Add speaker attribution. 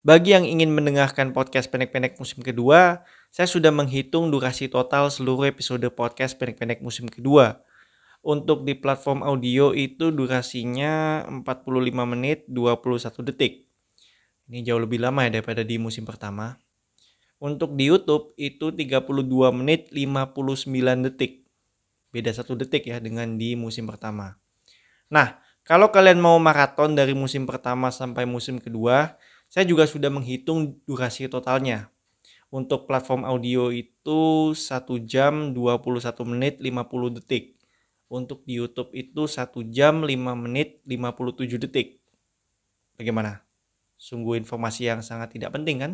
Speaker 1: Bagi yang ingin mendengarkan podcast pendek-pendek musim kedua, saya sudah menghitung durasi total seluruh episode podcast pendek-pendek musim kedua. Untuk di platform audio itu durasinya 45 menit 21 detik. Ini jauh lebih lama ya daripada di musim pertama. Untuk di YouTube itu 32 menit 59 detik. Beda satu detik ya dengan di musim pertama. Nah, kalau kalian mau maraton dari musim pertama sampai musim kedua, saya juga sudah menghitung durasi totalnya. Untuk platform audio itu 1 jam 21 menit 50 detik. Untuk di YouTube itu 1 jam 5 menit 57 detik. Bagaimana? Sungguh informasi yang sangat tidak penting kan?